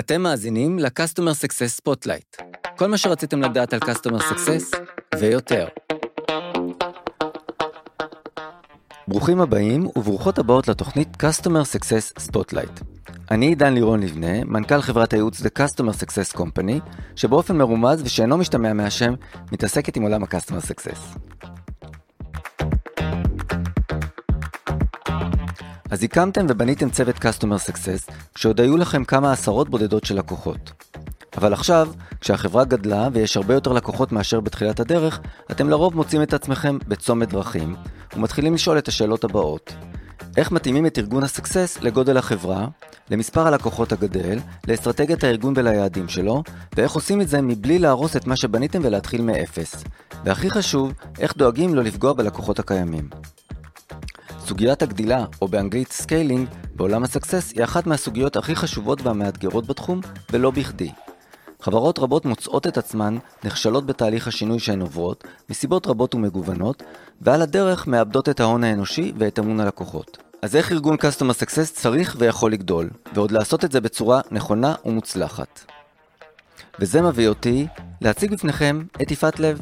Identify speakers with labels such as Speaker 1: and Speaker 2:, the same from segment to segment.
Speaker 1: אתם מאזינים ל-Customer Success Spotlight. כל מה שרציתם לדעת על Customer Success ויותר. ברוכים הבאים וברוכות הבאות לתוכנית Customer Success Spotlight. אני עידן לירון לבנה, מנכ"ל חברת הייעוץ The Customer Success Company, שבאופן מרומז ושאינו משתמע מהשם, מתעסקת עם עולם ה-Customer Success. אז הקמתם ובניתם צוות Customer Success, כשעוד היו לכם כמה עשרות בודדות של לקוחות. אבל עכשיו, כשהחברה גדלה ויש הרבה יותר לקוחות מאשר בתחילת הדרך, אתם לרוב מוצאים את עצמכם בצומת דרכים, ומתחילים לשאול את השאלות הבאות. איך מתאימים את ארגון הסקסס לגודל החברה, למספר הלקוחות הגדל, לאסטרטגיית הארגון וליעדים שלו, ואיך עושים את זה מבלי להרוס את מה שבניתם ולהתחיל מאפס. והכי חשוב, איך דואגים לא לפגוע בלקוחות הקיימים. סוגיית הגדילה, או באנגלית scaling, בעולם הסקסס היא אחת מהסוגיות הכי חשובות והמאתגרות בתחום, ולא בכדי. חברות רבות מוצאות את עצמן נכשלות בתהליך השינוי שהן עוברות, מסיבות רבות ומגוונות, ועל הדרך מאבדות את ההון האנושי ואת אמון הלקוחות. אז איך ארגון Customer Success צריך ויכול לגדול, ועוד לעשות את זה בצורה נכונה ומוצלחת? וזה מביא אותי להציג בפניכם את יפעת לב.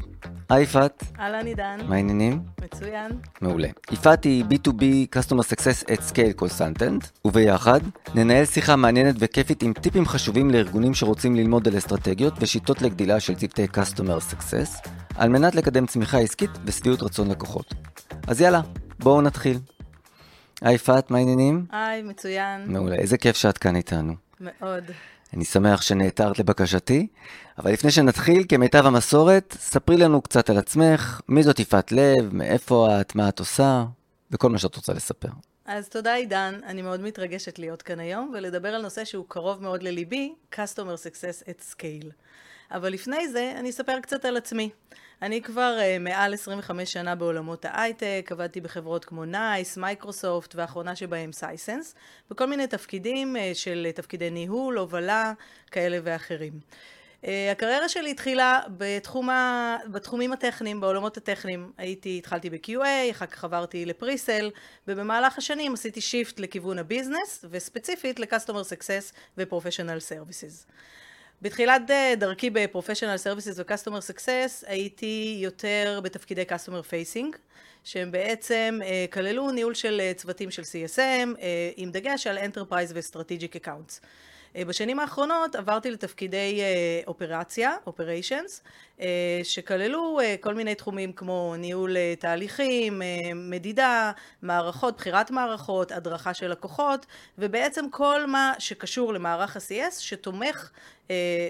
Speaker 1: היי יפעת.
Speaker 2: אהלן עידן.
Speaker 1: מה העניינים?
Speaker 2: מצוין.
Speaker 1: מעולה. יפעת היא B2B Customer Success at Scale Consultant, וביחד ננהל שיחה מעניינת וכיפית עם טיפים חשובים לארגונים שרוצים ללמוד על אסטרטגיות ושיטות לגדילה של צוותי Customer Success, על מנת לקדם צמיחה עסקית ושביעות רצון לקוחות. אז יאללה, בואו נתחיל. היי יפעת, מה העניינים?
Speaker 2: היי, מצוין.
Speaker 1: מעולה, איזה כיף שאת כאן איתנו.
Speaker 2: מאוד.
Speaker 1: אני שמח שנעתרת לבקשתי, אבל לפני שנתחיל, כמיטב המסורת, ספרי לנו קצת על עצמך, מי זאת יפעת לב, מאיפה את, מה את עושה, וכל מה שאת רוצה לספר.
Speaker 2: אז תודה עידן, אני מאוד מתרגשת להיות כאן היום ולדבר על נושא שהוא קרוב מאוד לליבי, Customer Success at Scale. אבל לפני זה, אני אספר קצת על עצמי. אני כבר אה, מעל 25 שנה בעולמות ההייטק, עבדתי בחברות כמו נייס, מייקרוסופט, והאחרונה שבהם סייסנס, בכל מיני תפקידים אה, של תפקידי ניהול, הובלה, כאלה ואחרים. אה, הקריירה שלי התחילה בתחום ה... בתחומים הטכניים, בעולמות הטכניים. הייתי, התחלתי ב-QA, אחר כך עברתי ל presale, ובמהלך השנים עשיתי shift לכיוון ה business, וספציפית ל-Customer Success ו-Professional Services. בתחילת דרכי ב Professional Services ו Customer Success הייתי יותר בתפקידי customer facing שהם בעצם כללו ניהול של צוותים של CSM עם דגש על Enterprise ו-Strategic Accounts. בשנים האחרונות עברתי לתפקידי אופרציה, Operations, שכללו כל מיני תחומים כמו ניהול תהליכים, מדידה, מערכות, בחירת מערכות, הדרכה של לקוחות, ובעצם כל מה שקשור למערך ה-CS שתומך,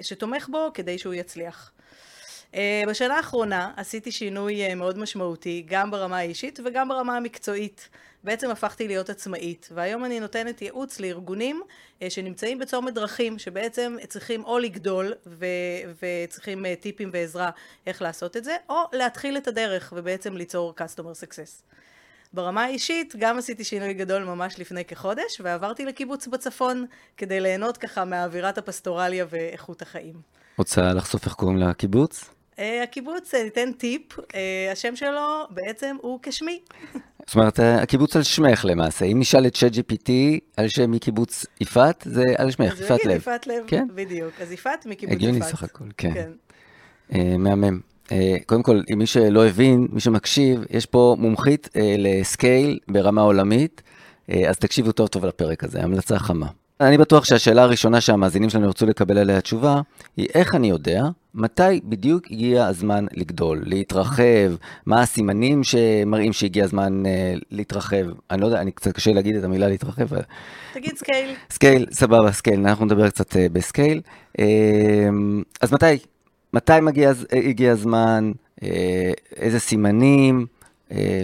Speaker 2: שתומך בו כדי שהוא יצליח. בשנה האחרונה עשיתי שינוי מאוד משמעותי, גם ברמה האישית וגם ברמה המקצועית. בעצם הפכתי להיות עצמאית, והיום אני נותנת ייעוץ לארגונים שנמצאים בצומת דרכים, שבעצם צריכים או לגדול ו- וצריכים טיפים ועזרה איך לעשות את זה, או להתחיל את הדרך ובעצם ליצור customer success. ברמה האישית גם עשיתי שינוי גדול ממש לפני כחודש, ועברתי לקיבוץ בצפון כדי ליהנות ככה מאווירת הפסטורליה ואיכות החיים.
Speaker 1: רוצה לחשוף איך קוראים לקיבוץ?
Speaker 2: הקיבוץ, ניתן טיפ, השם שלו בעצם הוא כשמי.
Speaker 1: זאת אומרת, הקיבוץ על שמך למעשה. אם נשאל את צ'אט GPT על שם מקיבוץ יפעת, זה על שמך, יפעת לב.
Speaker 2: אז הוא יגיד יפעת לב, כן? בדיוק. אז יפעת מקיבוץ יפעת.
Speaker 1: הגיוני סך הכל, כן. כן. Uh, מהמם. Uh, קודם כל, מי שלא הבין, מי שמקשיב, יש פה מומחית uh, לסקייל ברמה עולמית, אז תקשיבו טוב טוב לפרק הזה, המלצה חמה. אני בטוח שהשאלה הראשונה שהמאזינים שלנו ירצו לקבל עליה תשובה, היא איך אני יודע מתי בדיוק הגיע הזמן לגדול, להתרחב, מה הסימנים שמראים שהגיע הזמן uh, להתרחב. אני לא יודע, אני קצת קשה להגיד את המילה להתרחב.
Speaker 2: תגיד scale.
Speaker 1: scale, סבבה, scale, אנחנו נדבר קצת uh, ב-scale. Uh, אז מתי? מתי מגיע, הגיע הזמן? Uh, איזה סימנים?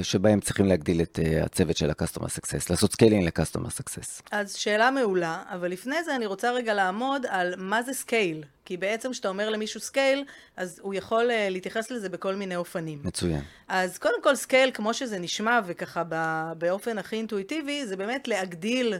Speaker 1: שבהם צריכים להגדיל את הצוות של ה-Customer Success, לעשות scaling ל-Customer Success.
Speaker 2: אז שאלה מעולה, אבל לפני זה אני רוצה רגע לעמוד על מה זה scale. כי בעצם כשאתה אומר למישהו scale, אז הוא יכול להתייחס לזה בכל מיני אופנים.
Speaker 1: מצוין.
Speaker 2: אז קודם כל scale, כמו שזה נשמע וככה באופן הכי אינטואיטיבי, זה באמת להגדיל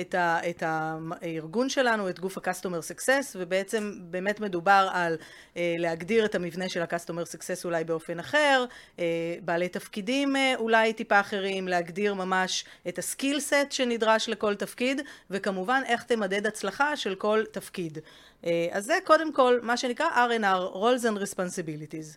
Speaker 2: את, ה, את הארגון שלנו, את גוף ה-Customer Success, ובעצם באמת מדובר על אה, להגדיר את המבנה של ה-Customer Success אולי באופן אחר, אה, בעלי תפקידים אה, אולי טיפה אחרים, להגדיר ממש את הסקיל סט שנדרש לכל תפקיד, וכמובן איך תמדד הצלחה של כל תפקיד. אה, אז זה קודם כל מה שנקרא R&R, Roles and Responsibilities.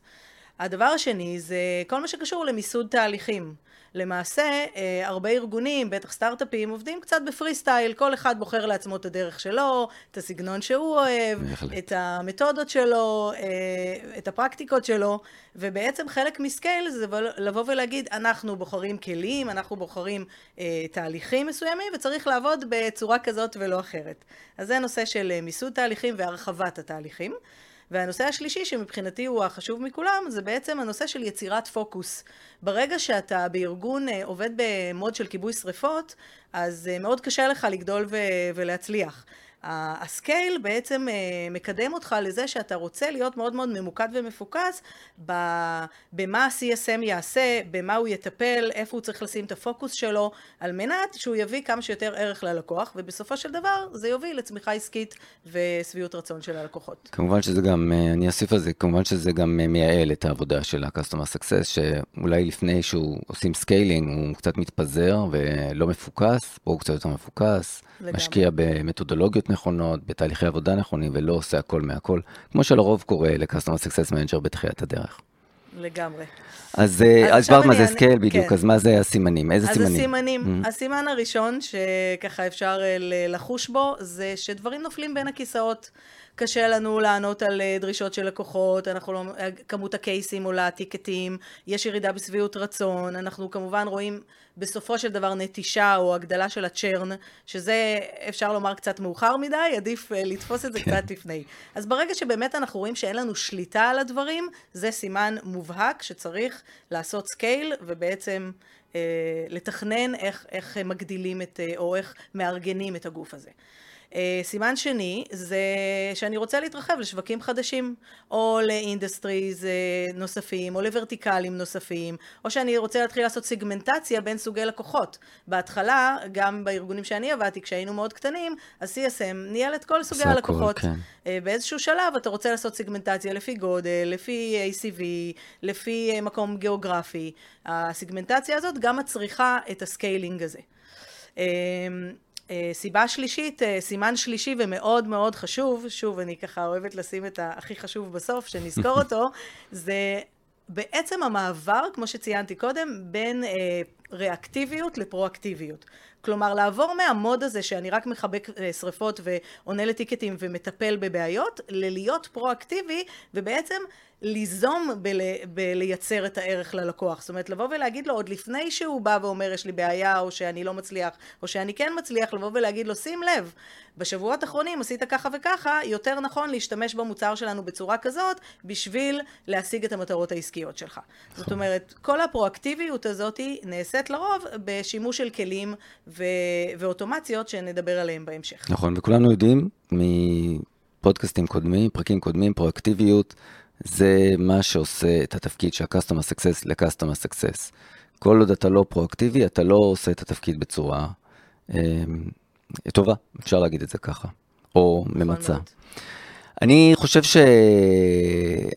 Speaker 2: הדבר השני זה כל מה שקשור למיסוד תהליכים. למעשה, אה, הרבה ארגונים, בטח סטארט-אפים, עובדים קצת בפרי סטייל, כל אחד בוחר לעצמו את הדרך שלו, את הסגנון שהוא אוהב, את המתודות שלו, אה, את הפרקטיקות שלו, ובעצם חלק מסקייל זה לבוא ולהגיד, אנחנו בוחרים כלים, אנחנו בוחרים אה, תהליכים מסוימים, וצריך לעבוד בצורה כזאת ולא אחרת. אז זה נושא של מיסוד תהליכים והרחבת התהליכים. והנושא השלישי שמבחינתי הוא החשוב מכולם זה בעצם הנושא של יצירת פוקוס. ברגע שאתה בארגון אה, עובד במוד של כיבוי שריפות אז אה, מאוד קשה לך לגדול ולהצליח. ה-scale בעצם אה, מקדם אותך לזה שאתה רוצה להיות מאוד מאוד ממוקד ומפוקס במה ה-CSM יעשה, במה הוא יטפל, איפה הוא צריך לשים את הפוקוס שלו, על מנת שהוא יביא כמה שיותר ערך ללקוח, ובסופו של דבר זה יוביל לצמיחה עסקית ושביעות רצון של הלקוחות.
Speaker 1: כמובן שזה גם, אה, אני אוסיף על זה, כמובן שזה גם אה, מייעל את העבודה של ה-Customer Success, שאולי לפני שהוא עושים scaling הוא קצת מתפזר ולא מפוקס, פה הוא קצת יותר מפוקס. לגמרי. משקיע במתודולוגיות נכונות, בתהליכי עבודה נכונים, ולא עושה הכל מהכל, כמו שלרוב קורה ל-Customer Success Manager בתחילת הדרך.
Speaker 2: לגמרי.
Speaker 1: אז הסברת מה זה scale בדיוק, כן. אז מה זה הסימנים? איזה
Speaker 2: אז
Speaker 1: סימנים?
Speaker 2: אז הסימנים, mm-hmm. הסימן הראשון שככה אפשר אה, לחוש בו, זה שדברים נופלים בין הכיסאות. קשה לנו לענות על אה, דרישות של לקוחות, אנחנו לא, אה, כמות ה-cases עולה, tickets, יש ירידה בשביעות רצון, אנחנו כמובן רואים בסופו של דבר נטישה או הגדלה של ה-churn, שזה אפשר לומר קצת מאוחר מדי, עדיף אה, לתפוס את זה כן. קצת לפני. אז ברגע שבאמת אנחנו רואים שאין לנו שליטה על הדברים, זה סימן מובהק שצריך לעשות scale ובעצם אה, לתכנן איך, איך מגדילים את, או איך מארגנים את הגוף הזה. אה, סימן שני זה שאני רוצה להתרחב לשווקים חדשים, או ל-industries אה, נוספים, או ל-verticalים נוספים, או שאני רוצה להתחיל לעשות סגמנטציה בין סוגי לקוחות. בהתחלה, גם בארגונים שאני עבדתי, כשהיינו מאוד קטנים, ה-CSM ניהל את כל סוגי הלקוחות. כן. אה, באיזשהו שלב אתה רוצה לעשות סגמנטציה לפי גודל, לפי ACV, לפי מקום גיאוגרפי. הסגמנטציה הזאת גם מצריכה את ה-scaling הזה. אה, סיבה שלישית, אה, סימן שלישי ומאוד מאוד חשוב, שוב, אני ככה אוהבת לשים את הכי חשוב בסוף, שנזכור אותו, זה בעצם המעבר, כמו שציינתי קודם, בין אה, ריאקטיביות לפרואקטיביות. כלומר, לעבור מהמוד הזה שאני רק מחבק אה, שריפות ועונה לטיקטים ומטפל בבעיות, ללהיות פרואקטיבי ובעצם ליזום בל, בלייצר את הערך ללקוח. זאת אומרת, לבוא ולהגיד לו עוד לפני שהוא בא ואומר יש לי בעיה או שאני לא מצליח או שאני כן מצליח, לבוא ולהגיד לו שים לב, בשבועות האחרונים עשית ככה וככה, יותר נכון להשתמש במוצר שלנו בצורה כזאת בשביל להשיג את המטרות העסקיות שלך. זאת. אומרת, כל הפרואקטיביות הזאת נעשית לרוב בשימוש של כלים ו- ואוטומציות שנדבר עליהם בהמשך.
Speaker 1: נכון, וכולנו יודעים מפודקאסטים קודמים, פרקים קודמים, פרואקטיביות. זה מה שעושה את התפקיד של ה-Customer Success ל-Customer Success. כל עוד אתה לא פרואקטיבי, אתה לא עושה את התפקיד בצורה אה, טובה, אפשר להגיד את זה ככה, או נכון ממצה. אני חושב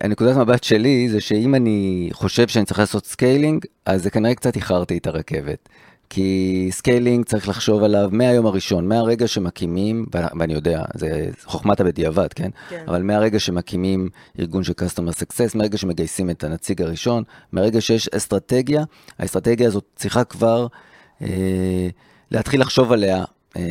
Speaker 1: שהנקודת מבט שלי זה שאם אני חושב שאני צריך לעשות scaling, אז זה כנראה קצת איחרתי את הרכבת. כי scaling צריך לחשוב עליו מהיום הראשון, מהרגע שמקימים, ואני יודע, זה חוכמת הבדיעבד, כן? כן? אבל מהרגע שמקימים ארגון של Customer Success, מהרגע שמגייסים את הנציג הראשון, מהרגע שיש אסטרטגיה, האסטרטגיה הזאת צריכה כבר אה, להתחיל לחשוב עליה. אה,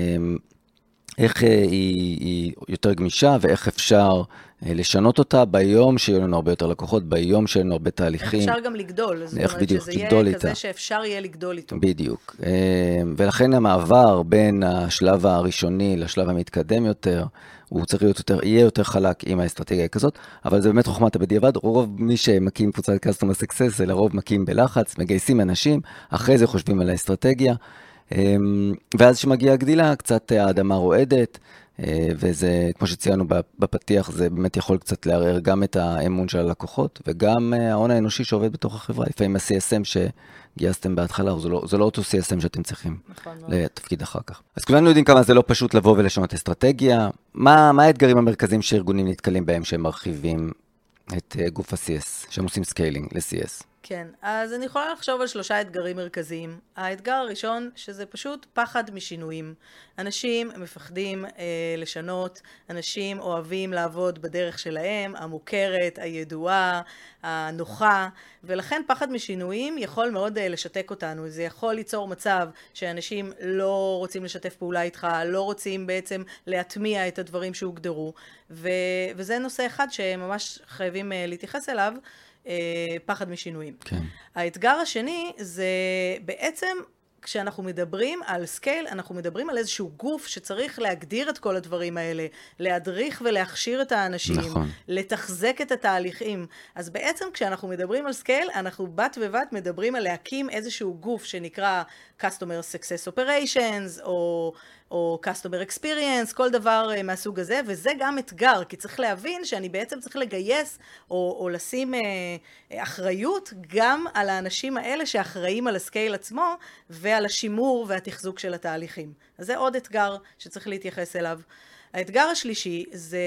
Speaker 1: איך אה, היא, היא יותר גמישה ואיך אפשר אה, לשנות אותה ביום שיהיו לנו הרבה יותר לקוחות, ביום שיהיו לנו הרבה תהליכים.
Speaker 2: אפשר גם לגדול, זאת
Speaker 1: אומרת בדיוק,
Speaker 2: שזה יהיה כזה שאפשר יהיה לגדול איתו.
Speaker 1: בדיוק. אה, ולכן המעבר בין השלב הראשוני לשלב המתקדם יותר, הוא צריך להיות יותר, יהיה יותר חלק עם האסטרטגיה כזאת, אבל זה באמת חוכמת הבדיעבד, רוב מי שמקים קבוצת Customer Success זה לרוב מקים בלחץ, מגייסים אנשים, אחרי זה חושבים על האסטרטגיה. ואז כשמגיעה הגדילה, קצת האדמה רועדת, אה, וזה, כמו שציינו בפתיח, זה באמת יכול קצת לערער גם את האמון של הלקוחות, וגם אה, ההון האנושי שעובד בתוך החברה. לפעמים ה-CSM שגייסתם בהתחלה, זה לא, זה לא אותו CSM שאתם צריכים נכון לתפקיד אחר כך. אז כולנו יודעים כמה זה לא פשוט לבוא ולשנות אסטרטגיה. מה, מה האתגרים המרכזיים שארגונים נתקלים בהם שהם מרחיבים את גוף ה-CS, שהם עושים scaling ל-CS?
Speaker 2: כן, אז אני יכולה לחשוב על שלושה אתגרים מרכזיים. האתגר הראשון, שזה פשוט פחד משינויים. אנשים מפחדים אה, לשנות, אנשים אוהבים לעבוד בדרך שלהם, המוכרת, הידועה, הנוחה, ולכן פחד משינויים יכול מאוד אה, לשתק אותנו. זה יכול ליצור מצב שאנשים לא רוצים לשתף פעולה איתך, לא רוצים בעצם להטמיע את הדברים שהוגדרו, ו- וזה נושא אחד שממש חייבים אה, להתייחס אליו. אה, פחד משינויים.
Speaker 1: כן.
Speaker 2: האתגר השני זה בעצם כשאנחנו מדברים על scale, אנחנו מדברים על איזשהו גוף שצריך להגדיר את כל הדברים האלה, להדריך ולהכשיר את האנשים,
Speaker 1: נכון.
Speaker 2: לתחזק את התהליכים. אז בעצם כשאנחנו מדברים על scale, אנחנו בת בבת מדברים על להקים איזשהו גוף שנקרא Customer Success Operations, או... או Customer Experience, כל דבר uh, מהסוג הזה, וזה גם אתגר, כי צריך להבין שאני בעצם צריך לגייס או, או לשים uh, אחריות גם על האנשים האלה שאחראים על הסקייל עצמו ועל השימור והתחזוק של התהליכים. אז זה עוד אתגר שצריך להתייחס אליו. האתגר השלישי, זה,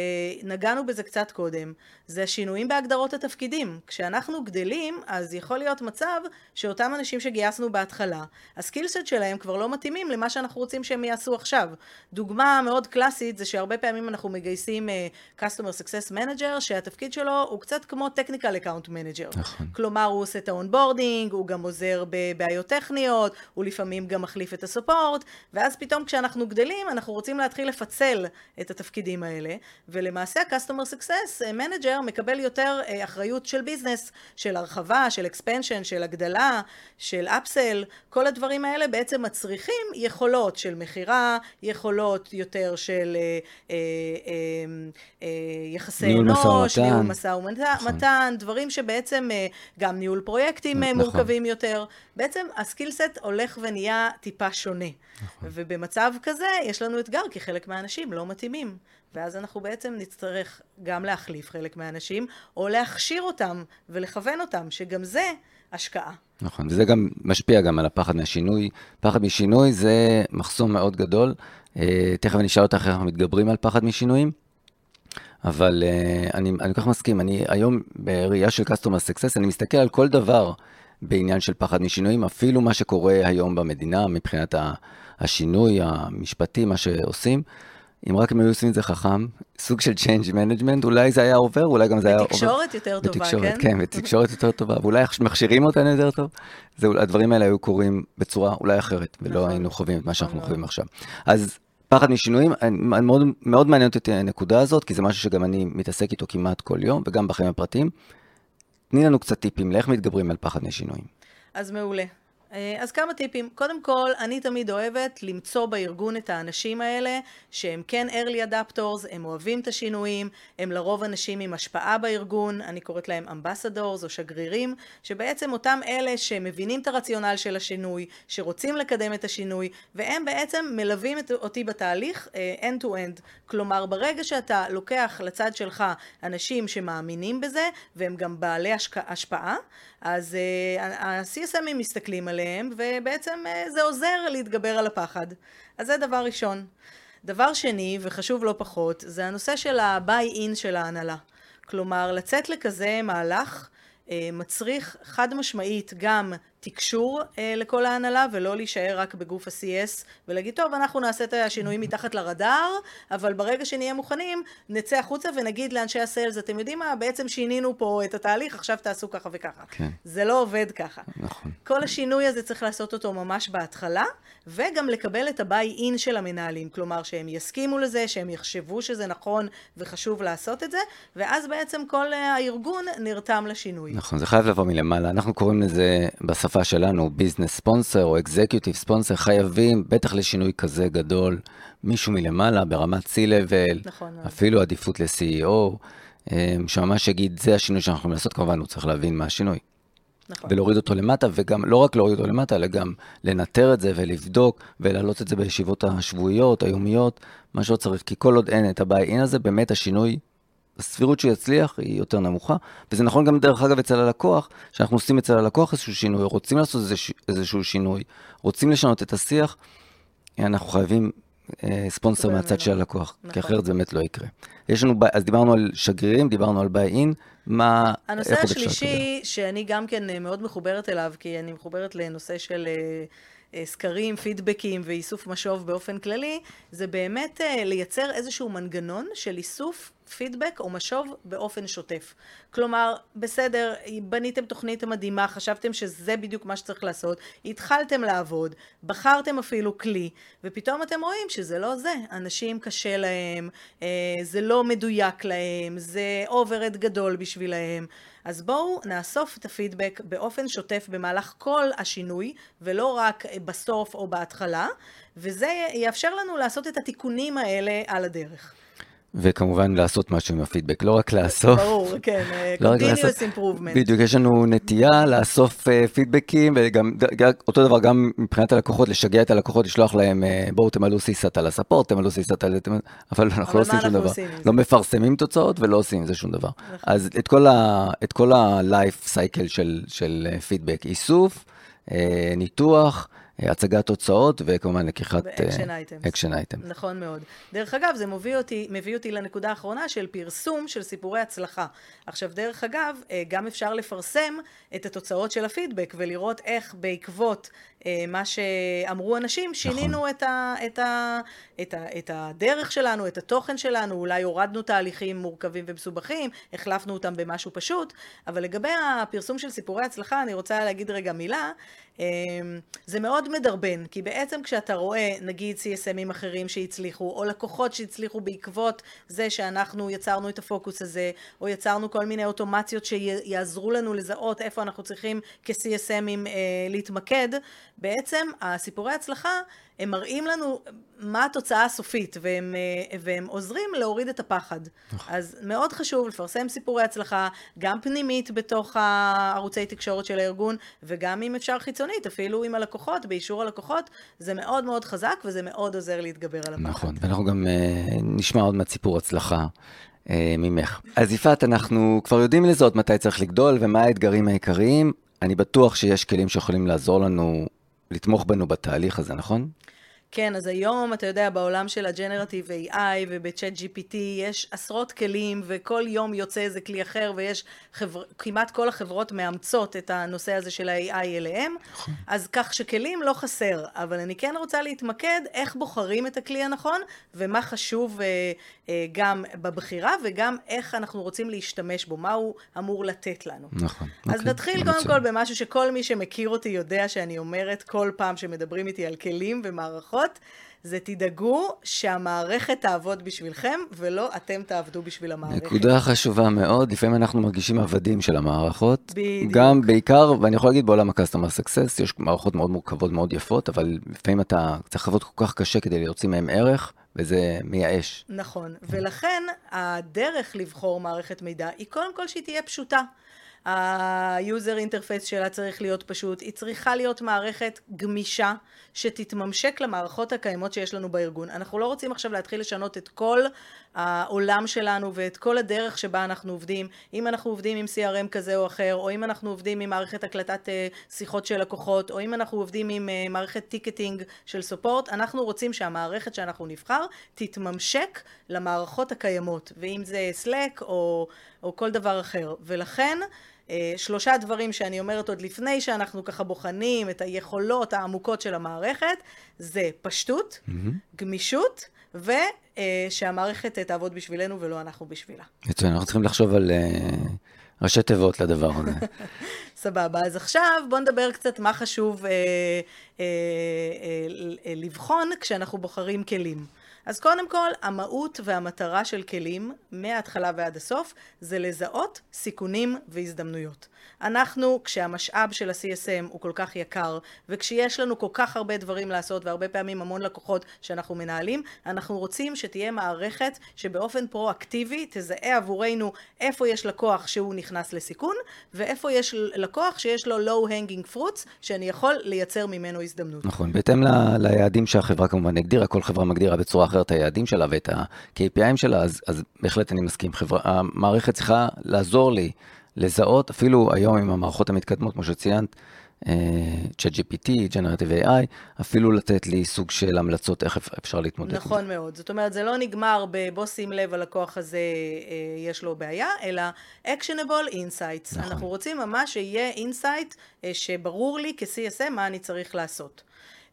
Speaker 2: נגענו בזה קצת קודם, זה השינויים בהגדרות התפקידים. כשאנחנו גדלים, אז יכול להיות מצב שאותם אנשים שגייסנו בהתחלה, הסקילסט שלהם כבר לא מתאימים למה שאנחנו רוצים שהם יעשו עכשיו. דוגמה מאוד קלאסית זה שהרבה פעמים אנחנו מגייסים uh, Customer Success Manager, שהתפקיד שלו הוא קצת כמו Technical Account Manager.
Speaker 1: נכון.
Speaker 2: כלומר, הוא עושה את ה-onboarding, הוא גם עוזר בבעיות טכניות, הוא לפעמים גם מחליף את ה-support, ואז פתאום כשאנחנו גדלים, אנחנו רוצים להתחיל לפצל את התפקידים האלה, ולמעשה ה-Customer Success Manager מקבל יותר אה, אחריות של business, של הרחבה, של expansion, של הגדלה, של אפסל, כל הדברים האלה בעצם מצריכים יכולות של מכירה, יכולות יותר של אה, אה, אה, יחסי אנוש, ניהול משא ומתן, נכון. דברים שבעצם גם ניהול פרויקטים נכון. מורכבים יותר, בעצם הסקילסט הולך ונהיה טיפה שונה. נכון. ובמצב כזה יש לנו אתגר, כי חלק מהאנשים לא מתאימים. ואז אנחנו בעצם נצטרך גם להחליף חלק מהאנשים, או להכשיר אותם ולכוון אותם, שגם זה השקעה.
Speaker 1: נכון, וזה גם משפיע גם על הפחד מהשינוי. פחד משינוי זה מחסום מאוד גדול. אה, תכף אני אשאל אותך איך אנחנו מתגברים על פחד משינויים. אבל uh, אני, אני כל כך מסכים, אני היום בראייה של Customer Success, אני מסתכל על כל דבר בעניין של פחד משינויים, אפילו מה שקורה היום במדינה מבחינת השינוי המשפטי, מה שעושים. אם רק הם היו עושים את זה חכם, סוג של Change Management, אולי זה היה עובר, אולי גם זה היה עובר.
Speaker 2: בתקשורת יותר טובה, בתקשורת, כן?
Speaker 1: כן, בתקשורת יותר טובה, ואולי מכשירים אותנו יותר טוב. זה, הדברים האלה היו קורים בצורה אולי אחרת, ולא נכון. היינו חווים את מה שאנחנו נכון חווים עכשיו. אז פחד משינויים, מאוד, מאוד מעניינת אותי הנקודה הזאת, כי זה משהו שגם אני מתעסק איתו כמעט כל יום, וגם בחיים הפרטיים. תני לנו קצת טיפים לאיך מתגברים על פחד משינויים.
Speaker 2: אז מעולה. אה, אז כמה טיפים. קודם כל, אני תמיד אוהבת למצוא בארגון את האנשים האלה שהם כן early adapters, הם אוהבים את השינויים, הם לרוב אנשים עם השפעה בארגון, אני קוראת להם אמבסדורס או שגרירים, שבעצם אותם אלה שמבינים את הרציונל של השינוי, שרוצים לקדם את השינוי, והם בעצם מלווים את, אותי בתהליך uh, end to end. כלומר, ברגע שאתה לוקח לצד שלך אנשים שמאמינים בזה, והם גם בעלי השפעה, אז uh, ה-CSMים מסתכלים עליהם, ובעצם uh, זה עוזר להתגבר על הפחד. אז זה דבר ראשון. דבר שני, וחשוב לא פחות, זה הנושא של ה-buy-in של ההנהלה. כלומר, לצאת לכזה מהלך uh, מצריך חד משמעית גם תקשור אה, לכל ההנהלה ולא להישאר רק בגוף ה-CS ולהגיד טוב אנחנו נעשה את השינויים מתחת לרדאר אבל ברגע שנהיה מוכנים נצא החוצה ונגיד לאנשי הסיילס אתם יודעים מה? בעצם שינינו פה את התהליך עכשיו תעשו ככה וככה.
Speaker 1: כן.
Speaker 2: זה לא עובד ככה.
Speaker 1: נכון.
Speaker 2: כל השינוי הזה צריך לעשות אותו ממש בהתחלה וגם לקבל את ה-buy in של המנהלים כלומר שהם יסכימו לזה שהם יחשבו שזה נכון וחשוב לעשות את זה ואז בעצם כל הארגון נרתם לשינוי.
Speaker 1: נכון זה חייב לבוא מלמעלה. אנחנו קוראים לזה בשפה בשפה שלנו, ביזנס ספונסר או אקזקיוטיב ספונסר, חייבים, בטח לשינוי כזה גדול, מישהו מלמעלה ברמת C-Level,
Speaker 2: נכון.
Speaker 1: אפילו עדיפות ל-CEO, אמ, שממש יגיד, זה השינוי שאנחנו יכולים לעשות, כמובן הוא צריך להבין מה השינוי.
Speaker 2: נכון.
Speaker 1: ולהוריד אותו למטה, וגם, לא רק להוריד אותו למטה, אלא גם לנטר את זה ולבדוק, ולהעלות את זה בישיבות השבועיות, היומיות, מה שלא צריך, כי כל עוד אין את ה-buy-in הזה, באמת השינוי, הסבירות שהוא יצליח היא יותר נמוכה, וזה נכון גם דרך אגב אצל הלקוח, שאנחנו עושים אצל הלקוח איזשהו שינוי, רוצים לעשות איזשהו, איזשהו שינוי, רוצים לשנות את השיח, אנחנו חייבים אה, ספונסר מהצד של הלקוח, נכון. כי אחרת זה באמת לא יקרה. יש לנו, אז דיברנו על שגרירים, דיברנו על ביי-אין, מה...
Speaker 2: הנושא השלישי, שאני גם כן מאוד מחוברת אליו, כי אני מחוברת לנושא של... אה, סקרים, פידבקים ואיסוף משוב באופן כללי, זה באמת לייצר איזשהו מנגנון של איסוף פידבק או משוב באופן שוטף. כלומר, בסדר, בניתם תוכנית מדהימה, חשבתם שזה בדיוק מה שצריך לעשות, התחלתם לעבוד, בחרתם אפילו כלי, ופתאום אתם רואים שזה לא זה. אנשים קשה להם, אה, זה לא מדויק להם, זה overhead גדול בשבילהם. אז בואו נאסוף את הפידבק באופן שוטף במהלך כל השינוי, ולא רק בסוף או בהתחלה, וזה יאפשר לנו לעשות את התיקונים האלה על הדרך.
Speaker 1: וכמובן לעשות משהו עם הפידבק, לא רק לאסוף.
Speaker 2: ברור, כן, לא continuous improvement.
Speaker 1: בדיוק, יש לנו נטייה לאסוף uh, פידבקים, וגם אותו דבר גם מבחינת הלקוחות, לשגע את הלקוחות, לשלוח להם, uh, בואו תמלאו CSAT על ה-support, תמלאו CSAT על... זה, אבל אנחנו לא עושים שום דבר. לא מפרסמים תוצאות ולא עושים עם זה שום דבר. נכון. אז את כל ה-life cycle של פידבק, איסוף, אה, ניתוח, הצגת תוצאות וכמובן לקיחת action item.
Speaker 2: נכון מאוד. דרך אגב, זה מביא אותי, מביא אותי לנקודה האחרונה של פרסום של סיפורי הצלחה. עכשיו, דרך אגב, אה, גם אפשר לפרסם את התוצאות של הפידבק ולראות איך בעקבות אה, מה שאמרו אנשים, שינינו נכון. את, ה, את, ה, את, ה, את הדרך שלנו, את התוכן שלנו, אולי הורדנו תהליכים מורכבים ומסובכים, החלפנו אותם במשהו פשוט, אבל לגבי הפרסום של סיפורי הצלחה, אני רוצה להגיד רגע מילה. אה, זה מאוד מדרבן, כי בעצם כשאתה רואה, נגיד CSMים אחרים שהצליחו, או לקוחות שהצליחו בעקבות זה שאנחנו יצרנו את הפוקוס הזה, או יצרנו כל מיני אוטומציות שיעזרו לנו לזהות איפה אנחנו צריכים כ-CSMים אה, להתמקד, בעצם הסיפורי הצלחה הם מראים לנו מה התוצאה הסופית והם, אה, והם עוזרים להוריד את הפחד. נכון. אז מאוד חשוב לפרסם סיפורי הצלחה, גם פנימית בתוך הערוצי תקשורת של הארגון וגם אם אפשר חיצונית, אפילו עם הלקוחות, באישור הלקוחות, זה מאוד מאוד חזק וזה מאוד עוזר להתגבר על הפחד.
Speaker 1: נכון, ואנחנו גם uh, נשמע עוד מעט סיפור הצלחה. uh, ממך. אז יפעת, אנחנו כבר יודעים לזהות מתי צריך לגדול ומה האתגרים העיקריים. אני בטוח שיש כלים שיכולים לעזור לנו לתמוך בנו בתהליך הזה, נכון?
Speaker 2: כן, אז היום, אתה יודע, בעולם של הג'נרטיב AI ובצ'אט GPT יש עשרות כלים וכל יום יוצא איזה כלי אחר ויש חבר... כמעט כל החברות מאמצות את הנושא הזה של ה-AI אליהם. נכון. אז כך שכלים לא חסר, אבל אני כן רוצה להתמקד איך בוחרים את הכלי הנכון ומה חשוב אה, אה, גם בבחירה וגם איך אנחנו רוצים להשתמש בו, מה הוא אמור לתת לנו.
Speaker 1: נכון.
Speaker 2: אז אוקיי. נתחיל קודם כל במשהו שכל מי שמכיר אותי יודע שאני אומרת כל פעם שמדברים איתי על כלים ומערכות. לפחות, זה תדאגו שהמערכת תעבוד בשבילכם, ולא אתם תעבדו בשביל המערכת.
Speaker 1: נקודה חשובה מאוד, לפעמים אנחנו מרגישים עבדים של המערכות. בדיוק. גם בעיקר, ואני יכול להגיד בעולם ה-customer success, יש מערכות מאוד מורכבות, מאוד יפות, אבל לפעמים אתה צריך לעבוד כל כך קשה כדי להוציא מהם ערך. וזה מייאש.
Speaker 2: נכון, ולכן הדרך לבחור מערכת מידע היא קודם כל שהיא תהיה פשוטה. ה-user interface שלה צריך להיות פשוט, היא צריכה להיות מערכת גמישה שתתממשק למערכות הקיימות שיש לנו בארגון. אנחנו לא רוצים עכשיו להתחיל לשנות את כל העולם שלנו ואת כל הדרך שבה אנחנו עובדים, אם אנחנו עובדים עם CRM כזה או אחר, או אם אנחנו עובדים עם מערכת הקלטת אה, שיחות של לקוחות, או אם אנחנו עובדים עם אה, מערכת ticketing של support, אנחנו רוצים שהמערכת שאנחנו נבחר תתממשק למערכות הקיימות, ואם זה Slack או, או כל דבר אחר. ולכן שלושה דברים שאני אומרת עוד לפני שאנחנו ככה בוחנים את היכולות העמוקות של המערכת, זה פשטות, mm-hmm. גמישות, ושהמערכת תעבוד בשבילנו ולא אנחנו בשבילה.
Speaker 1: מצוין, אנחנו צריכים לחשוב על ראשי תיבות לדבר הזה.
Speaker 2: סבבה, אז עכשיו בואו נדבר קצת מה חשוב uh, uh, uh, לבחון כשאנחנו בוחרים כלים. אז קודם כל, המהות והמטרה של כלים, מההתחלה ועד הסוף, זה לזהות סיכונים והזדמנויות. אנחנו, כשהמשאב של ה-CSM הוא כל כך יקר, וכשיש לנו כל כך הרבה דברים לעשות, והרבה פעמים המון לקוחות שאנחנו מנהלים, אנחנו רוצים שתהיה מערכת שבאופן פרו-אקטיבי תזהה עבורנו איפה יש לקוח שהוא נכנס לסיכון, ואיפה יש לקוח שיש לו low-hanging fruits, שאני יכול לייצר ממנו הזדמנות.
Speaker 1: נכון, בהתאם ל- ליעדים שהחברה כמובן הגדירה, כל חברה מגדירה בצורה אחרת את היעדים שלה ואת ה-KPIים שלה, אז, אז בהחלט אני מסכים. חברה, המערכת צריכה לעזור לי לזהות, אפילו היום עם המערכות המתקדמות, כמו שציינת, אה, ChatGPT, Generative AI, אפילו לתת לי סוג של המלצות איך אפשר להתמודד עם זה.
Speaker 2: נכון מאוד. זאת אומרת, זה לא נגמר בבוא שים לב, הלקוח הזה אה, יש לו בעיה, אלא actionable insights.
Speaker 1: נכון.
Speaker 2: אנחנו רוצים ממש שיהיה insight אה, שברור לי כ-CSM מה אני צריך לעשות.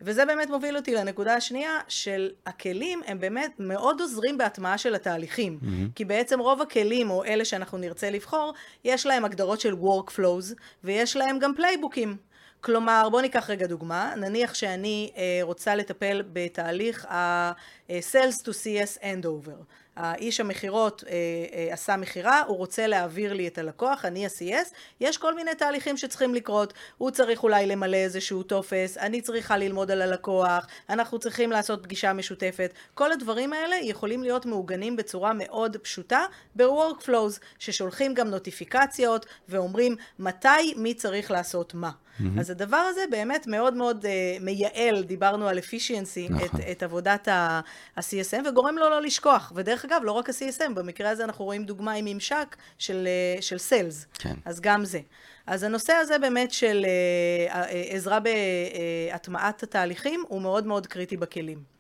Speaker 2: וזה באמת מוביל אותי לנקודה השנייה של הכלים הם באמת מאוד עוזרים בהטמעה של התהליכים. Mm-hmm. כי בעצם רוב הכלים, או אלה שאנחנו נרצה לבחור, יש להם הגדרות של workflows, ויש להם גם פלייבוקים. כלומר, בואו ניקח רגע דוגמה, נניח שאני אה, רוצה לטפל בתהליך ה-Sales to CS Handover. האיש המכירות אה, אה, עשה מכירה, הוא רוצה להעביר לי את הלקוח, אני ה-CS, יש כל מיני תהליכים שצריכים לקרות, הוא צריך אולי למלא איזשהו טופס, אני צריכה ללמוד על הלקוח, אנחנו צריכים לעשות פגישה משותפת, כל הדברים האלה יכולים להיות מעוגנים בצורה מאוד פשוטה ב-workflows, ששולחים גם נוטיפיקציות ואומרים מתי מי צריך לעשות מה. Mm-hmm. אז הדבר הזה באמת מאוד מאוד uh, מייעל, דיברנו על efficiency, נכון. את, את עבודת ה-CSM, וגורם לו לא לשכוח. ודרך אגב, לא רק ה-CSM, במקרה הזה אנחנו רואים דוגמה עם ממשק של, uh, של סיילס.
Speaker 1: כן.
Speaker 2: אז גם זה. אז הנושא הזה באמת של uh, uh, עזרה בהטמעת התהליכים הוא מאוד מאוד קריטי בכלים.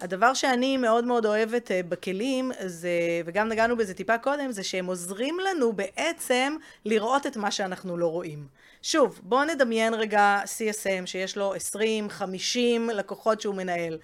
Speaker 2: הדבר שאני מאוד מאוד אוהבת בכלים, זה, וגם נגענו בזה טיפה קודם, זה שהם עוזרים לנו בעצם לראות את מה שאנחנו לא רואים. שוב, בואו נדמיין רגע CSM שיש לו 20, 50 לקוחות שהוא מנהל.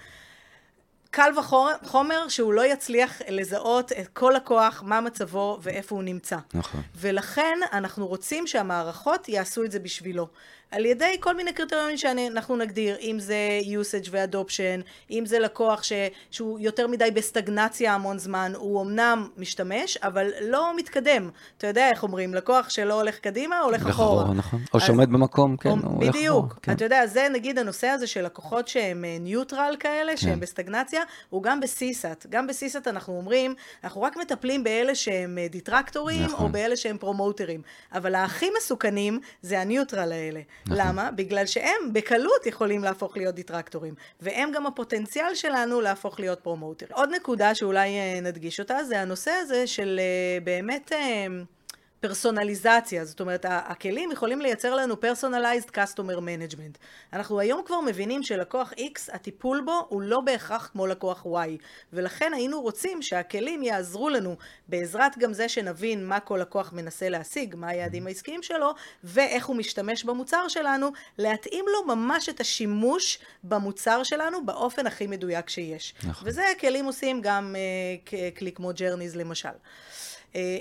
Speaker 2: קל וחומר שהוא לא יצליח לזהות את כל לקוח, מה מצבו ואיפה הוא נמצא.
Speaker 1: נכון.
Speaker 2: ולכן אנחנו רוצים שהמערכות יעשו את זה בשבילו. על ידי כל מיני קריטריונים שאנחנו נגדיר, אם זה usage ו-adoption, אם זה לקוח ש, שהוא יותר מדי בסטגנציה המון זמן, הוא אמנם משתמש, אבל לא מתקדם. אתה יודע איך אומרים, לקוח שלא הולך קדימה, הולך אחורה.
Speaker 1: אחורה, נכון. או שעומד במקום, כן, הוא הולך אחורה.
Speaker 2: בדיוק.
Speaker 1: כן.
Speaker 2: אתה יודע, זה נגיד הנושא הזה של לקוחות שהם neutral כאלה, כן. שהם בסטגנציה, הוא גם ב-CSAT. גם ב-CSAT אנחנו אומרים, אנחנו רק מטפלים באלה שהם דיטרקטורים, נכון. או באלה שהם פרומוטרים. אבל הכי מסוכנים זה ה-neutral האלה. נכון. למה? בגלל שהם בקלות יכולים להפוך להיות דיטרקטורים, והם גם הפוטנציאל שלנו להפוך להיות פרומוטרים. עוד נקודה שאולי נדגיש אותה, זה הנושא הזה של באמת... פרסונליזציה, זאת אומרת, הכלים יכולים לייצר לנו personalized customer management. אנחנו היום כבר מבינים שלקוח X, הטיפול בו הוא לא בהכרח כמו לקוח Y, ולכן היינו רוצים שהכלים יעזרו לנו, בעזרת גם זה שנבין מה כל לקוח מנסה להשיג, מה היעדים העסקיים שלו, ואיך הוא משתמש במוצר שלנו, להתאים לו ממש את השימוש במוצר שלנו באופן הכי מדויק שיש. נכון. וזה הכלים עושים גם אה, כלי כמו journeys למשל.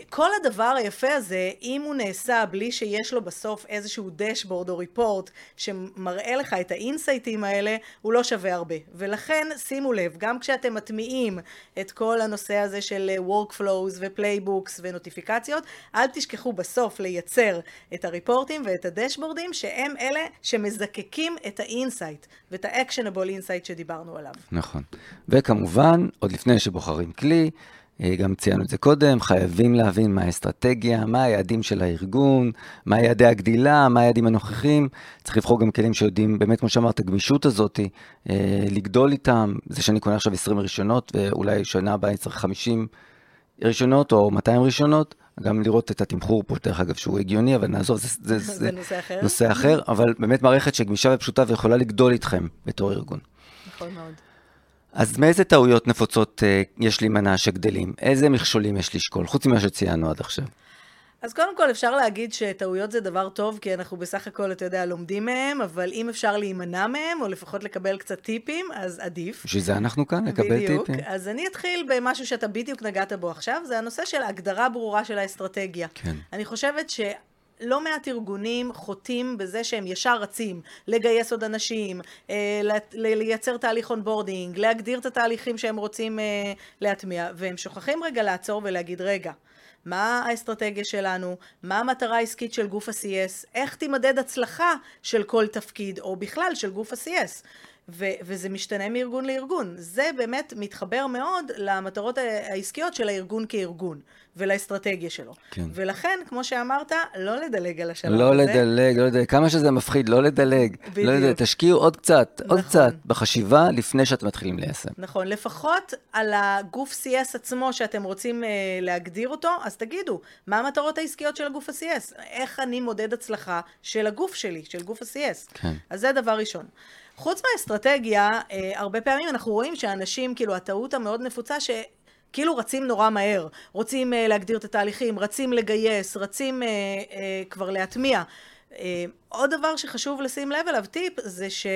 Speaker 2: כל הדבר היפה הזה, אם הוא נעשה בלי שיש לו בסוף איזשהו dashboard או report שמראה לך את האינסייטים האלה, הוא לא שווה הרבה. ולכן, שימו לב, גם כשאתם מטמיעים את כל הנושא הזה של workflows ו-playbooks ונוטיפיקציות, אל תשכחו בסוף לייצר את הריפורטים ואת הדשבורדים, שהם אלה שמזקקים את ה-insight ואת ה-actionable insight שדיברנו עליו.
Speaker 1: נכון. וכמובן, עוד לפני שבוחרים כלי, גם ציינו את זה קודם, חייבים להבין מה האסטרטגיה, מה היעדים של הארגון, מה יעדי הגדילה, מה היעדים הנוכחים. צריך לבחור גם כלים שיודעים, באמת, כמו שאמרת, הגמישות הזאת, לגדול איתם. זה שאני קונה עכשיו 20 רישיונות, ואולי שנה הבאה אני צריך 50 ראשונות או 200 ראשונות. גם לראות את התמחור פה, דרך אגב, שהוא הגיוני, אבל נעזוב, זה,
Speaker 2: זה, זה, זה נושא אחר.
Speaker 1: נושא אחר, אבל באמת מערכת שגמישה ופשוטה ויכולה לגדול איתכם בתור ארגון.
Speaker 2: נכון מאוד.
Speaker 1: אז מאיזה טעויות נפוצות אה, יש להימנע שגדלים? איזה מכשולים יש לשקול, חוץ ממה שציינו עד עכשיו?
Speaker 2: אז קודם כל אפשר להגיד שטעויות זה דבר טוב, כי אנחנו בסך הכל, אתה יודע, לומדים מהם, אבל אם אפשר להימנע מהם, או לפחות לקבל קצת טיפים, אז עדיף.
Speaker 1: בשביל זה אנחנו כאן, לקבל
Speaker 2: בדיוק.
Speaker 1: טיפים.
Speaker 2: אז אני אתחיל במשהו שאתה בדיוק נגעת בו עכשיו, זה הנושא של הגדרה ברורה של האסטרטגיה.
Speaker 1: כן.
Speaker 2: אני חושבת ש... לא מעט ארגונים חוטאים בזה שהם ישר רצים לגייס עוד אנשים, אה, לייצר תהליך onboarding, להגדיר את התהליכים שהם רוצים אה, להטמיע, והם שוכחים רגע לעצור ולהגיד, רגע, מה האסטרטגיה שלנו, מה המטרה העסקית של גוף ה-CS, איך תימדד הצלחה של כל תפקיד, או בכלל של גוף ה-CS. ו- וזה משתנה מארגון לארגון. זה באמת מתחבר מאוד למטרות העסקיות של הארגון כארגון, ולאסטרטגיה שלו. כן. ולכן, כמו שאמרת, לא לדלג על השלב
Speaker 1: לא
Speaker 2: הזה.
Speaker 1: לדלג, לא לדלג, כמה שזה מפחיד, לא לדלג. לא בדיוק. לא לדלג, תשקיעו עוד קצת, נכון. עוד קצת בחשיבה לפני שאתם מתחילים ליישם.
Speaker 2: נכון, לפחות על הגוף CS עצמו שאתם רוצים אה, להגדיר אותו, אז תגידו, מה המטרות העסקיות של הגוף ה-CS? איך אני מודד הצלחה של הגוף שלי, של גוף ה-CS? כן. אז זה דבר ראשון. חוץ מהאסטרטגיה, אה, הרבה פעמים אנחנו רואים שאנשים, כאילו, הטעות המאוד נפוצה, ש... כאילו רצים נורא מהר, רוצים uh, להגדיר את התהליכים, רצים לגייס, רצים uh, uh, כבר להטמיע. Uh, עוד דבר שחשוב לשים לב אליו, טיפ, זה ש...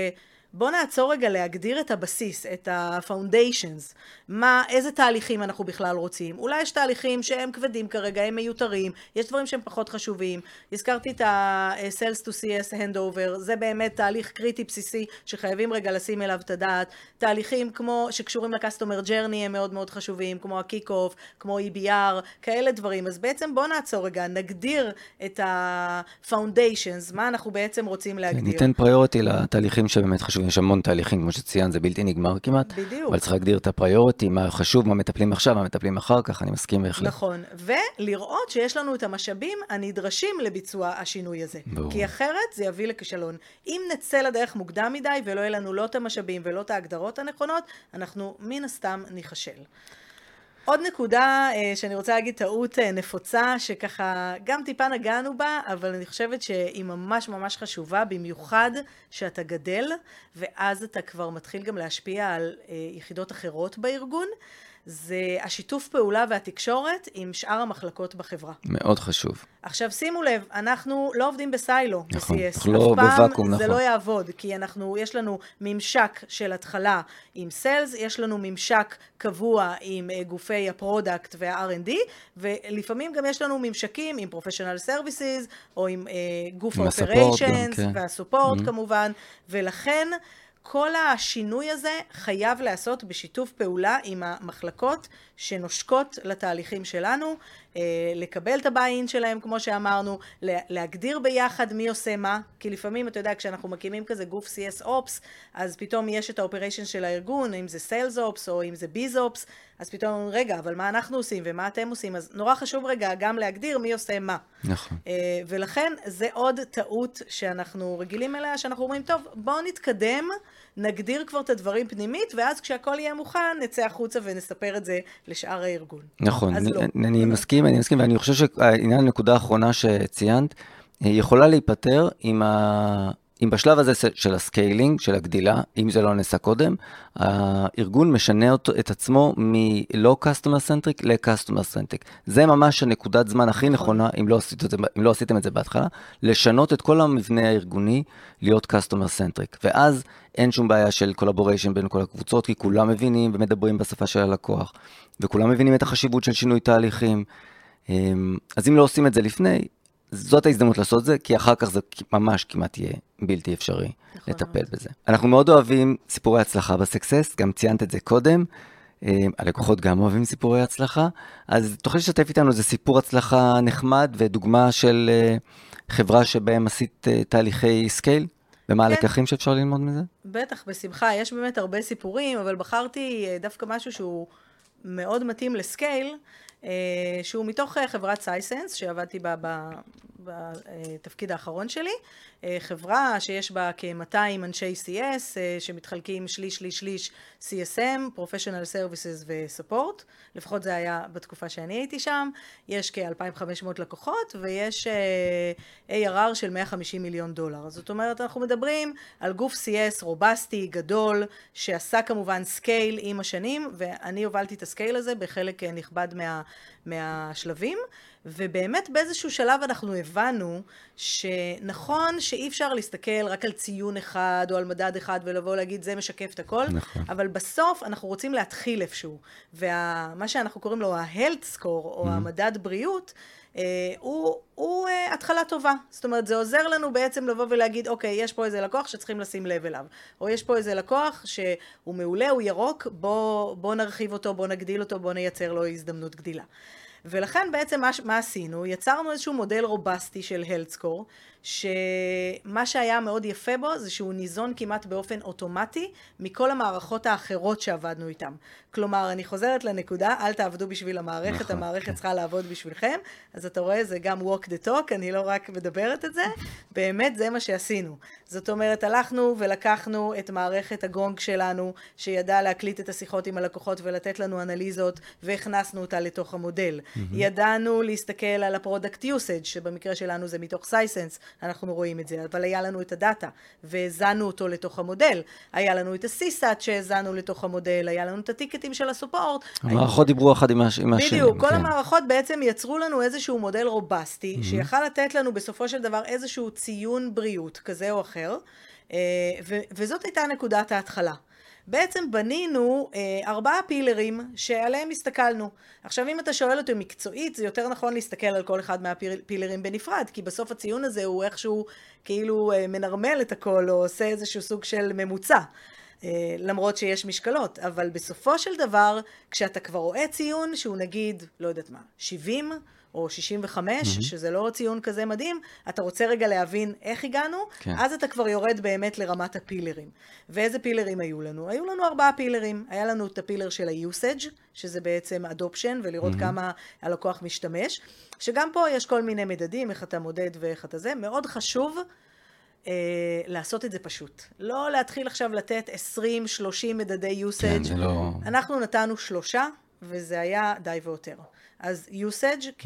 Speaker 2: בואו נעצור רגע להגדיר את הבסיס, את ה-foundations, מה, איזה תהליכים אנחנו בכלל רוצים. אולי יש תהליכים שהם כבדים כרגע, הם מיותרים, יש דברים שהם פחות חשובים. הזכרתי את ה-Sales to CS Handover, זה באמת תהליך קריטי בסיסי שחייבים רגע לשים אליו את הדעת. תהליכים כמו, שקשורים ל-Customer Journey הם מאוד מאוד חשובים, כמו ה-Kick-Off, כמו EBR, כאלה דברים. אז בעצם בואו נעצור רגע, נגדיר את ה-foundations, מה אנחנו בעצם רוצים להגדיר.
Speaker 1: ניתן פריוריטי לתהליכים שבאמת חשובים. יש המון תהליכים, כמו שציינת, זה בלתי נגמר כמעט.
Speaker 2: בדיוק.
Speaker 1: אבל צריך להגדיר את הפריוריטי, מה חשוב, מה מטפלים עכשיו, מה מטפלים אחר כך, אני מסכים בהחלט.
Speaker 2: נכון, ולראות שיש לנו את המשאבים הנדרשים לביצוע השינוי הזה. ברור. כי אחרת זה יביא לכישלון. אם נצא לדרך מוקדם מדי ולא יהיה לנו לא את המשאבים ולא את ההגדרות הנכונות, אנחנו מן הסתם ניכשל. עוד נקודה אה, שאני רוצה להגיד, טעות אה, נפוצה, שככה גם טיפה נגענו בה, אבל אני חושבת שהיא ממש ממש חשובה, במיוחד שאתה גדל, ואז אתה כבר מתחיל גם להשפיע על אה, יחידות אחרות בארגון. זה השיתוף פעולה והתקשורת עם שאר המחלקות בחברה.
Speaker 1: מאוד חשוב.
Speaker 2: עכשיו שימו לב, אנחנו לא עובדים ב-silo
Speaker 1: נכון, ב-CS. אנחנו לא בוואקום, נכון.
Speaker 2: זה לא יעבוד, כי אנחנו, יש לנו ממשק של התחלה עם sales, יש לנו ממשק קבוע עם אה, גופי ה-product וה-R&D, ולפעמים גם יש לנו ממשקים עם professional services, או עם אה, גוף ה-operations, כן. וה-support mm-hmm. כמובן, ולכן כל השינוי הזה חייב להיעשות בשיתוף פעולה עם המחלקות שנושקות לתהליכים שלנו, אה, לקבל את הביין שלהם כמו שאמרנו, להגדיר ביחד מי עושה מה, כי לפעמים אתה יודע כשאנחנו מקימים כזה גוף CS Ops, אז פתאום יש את האופריישן של הארגון, אם זה Sales Ops או אם זה Biz Ops, אז פתאום אומרים רגע אבל מה אנחנו עושים ומה אתם עושים, אז נורא חשוב רגע גם להגדיר מי עושה מה.
Speaker 1: נכון. אה,
Speaker 2: ולכן זה עוד טעות שאנחנו רגילים אליה, שאנחנו אומרים טוב בואו נתקדם, נגדיר כבר את הדברים פנימית ואז כשהכל יהיה מוכן נצא החוצה ונספר את זה לשאר הארגון.
Speaker 1: נכון, אני, לא. אני מסכים, אני מסכים, ואני חושב שהעניין הנקודה האחרונה שציינת, אה, יכולה להיפתר עם ה... אם בשלב הזה של ה-scaling, של הגדילה, אם זה לא נעשה קודם, הארגון משנה אותו, את עצמו מלא customer centric ל-customer centric. זה ממש הנקודת זמן הכי נכון. נכונה, אם לא, עשית את זה, אם לא עשיתם את זה בהתחלה, לשנות את כל המבנה הארגוני להיות customer centric. ואז אין שום בעיה של collaboration בין כל הקבוצות, כי כולם מבינים ומדברים בשפה של הלקוח, וכולם מבינים את החשיבות של שינוי תהליכים. אמ, אז אם לא עושים את זה לפני, זאת ההזדמנות לעשות זה, כי אחר כך זה ממש כמעט יהיה בלתי אפשרי נכון לטפל. בזה. אנחנו מאוד אוהבים סיפורי הצלחה בסקסס, גם ציינת את זה קודם. אמ, הלקוחות גם אוהבים סיפורי הצלחה, אז תוכלי לשתף איתנו איזה סיפור הצלחה נחמד ודוגמה של אה, חברה שבהם עשית אה, תהליכי scale? ומה כן. הלקחים שאפשר ללמוד מזה?
Speaker 2: בטח, בשמחה. יש באמת הרבה סיפורים, אבל בחרתי אה, דווקא משהו שהוא מאוד מתאים ל-scale, שהוא מתוך חברת Sisense, שעבדתי בה בתפקיד האחרון שלי. אה, חברה שיש בה כ-200 אנשי CS אה, שמתחלקים שליש שליש שליש CSM, Professional Services ו-Support, לפחות זה היה בתקופה שאני הייתי שם, יש כ-2,500 לקוחות ויש ARR של 150 מיליון דולר. זאת אומרת, אנחנו מדברים על גוף CS רובסטי, גדול, שעשה כמובן scale עם השנים, ואני הובלתי את ה-scale הזה בחלק נכבד מה, מהשלבים. ובאמת באיזשהו שלב אנחנו הבנו שנכון שאי אפשר להסתכל רק על ציון אחד או על מדד אחד ולבוא להגיד זה משקף את הכל,
Speaker 1: נכון.
Speaker 2: אבל בסוף אנחנו רוצים להתחיל איפשהו. ומה שאנחנו קוראים לו ה-health score או mm-hmm. המדד בריאות, הוא, הוא uh, התחלה טובה. זאת אומרת, זה עוזר לנו בעצם לבוא ולהגיד, אוקיי, יש פה איזה לקוח שצריכים לשים לב אליו. או יש פה איזה לקוח שהוא מעולה, הוא ירוק, בוא, בוא נרחיב אותו, בוא נגדיל אותו, בוא נייצר לו הזדמנות גדילה. ולכן בעצם מה, מה עשינו? יצרנו איזשהו מודל רובסטי של הלדסקור, שמה שהיה מאוד יפה בו זה שהוא ניזון כמעט באופן אוטומטי מכל המערכות האחרות שעבדנו איתן. כלומר, אני חוזרת לנקודה, אל תעבדו בשביל המערכת, נכון, המערכת כן. צריכה לעבוד בשבילכם. אז אתה רואה, זה גם walk the talk, אני לא רק מדברת את זה, באמת זה מה שעשינו. זאת אומרת, הלכנו ולקחנו את מערכת הגונג שלנו, שידעה להקליט את השיחות עם הלקוחות ולתת לנו אנליזות, והכנסנו אותה לתוך המודל. Mm-hmm. ידענו להסתכל על ה product usage, שבמקרה שלנו זה מתוך Sisense, אנחנו רואים את זה, אבל היה לנו את הדאטה, והאזנו אותו לתוך המודל. היה לנו את ה-CSAT שהאזנו לתוך המודל, היה לנו את הטיקטים של הסופורט.
Speaker 1: המערכות היה... דיברו אחד עם השני.
Speaker 2: בדיוק, כל כן. המערכות בעצם יצרו לנו איזשהו מודל רובסטי, mm-hmm. שיכל לתת לנו בסופו של דבר איזשהו ציון בריאות כזה או אחר, אה, ו- וזאת הייתה נקודת ההתחלה. בעצם בנינו אה, ארבעה פילרים שעליהם הסתכלנו. עכשיו אם אתה שואל אותי מקצועית, זה יותר נכון להסתכל על כל אחד מהפילרים בנפרד, כי בסוף הציון הזה הוא איכשהו כאילו אה, מנרמל את הכל, או עושה איזשהו סוג של ממוצע. אה, למרות שיש משקלות, אבל בסופו של דבר, כשאתה כבר רואה ציון שהוא נגיד, לא יודעת מה, 70, או 65, mm-hmm. שזה לא ציון כזה מדהים, אתה רוצה רגע להבין איך הגענו, כן. אז אתה כבר יורד באמת לרמת הפילרים. ואיזה פילרים היו לנו? היו לנו ארבעה פילרים. היה לנו את הפילר של ה-usage, שזה בעצם adoption, ולראות mm-hmm. כמה הלקוח משתמש, שגם פה יש כל מיני מדדים, איך אתה מודד ואיך אתה זה. מאוד חשוב אה, לעשות את זה פשוט. לא להתחיל עכשיו לתת 20-30 מדדי usage. כן, זה לא... אנחנו נתנו שלושה, וזה היה די ויותר. אז usage mm-hmm.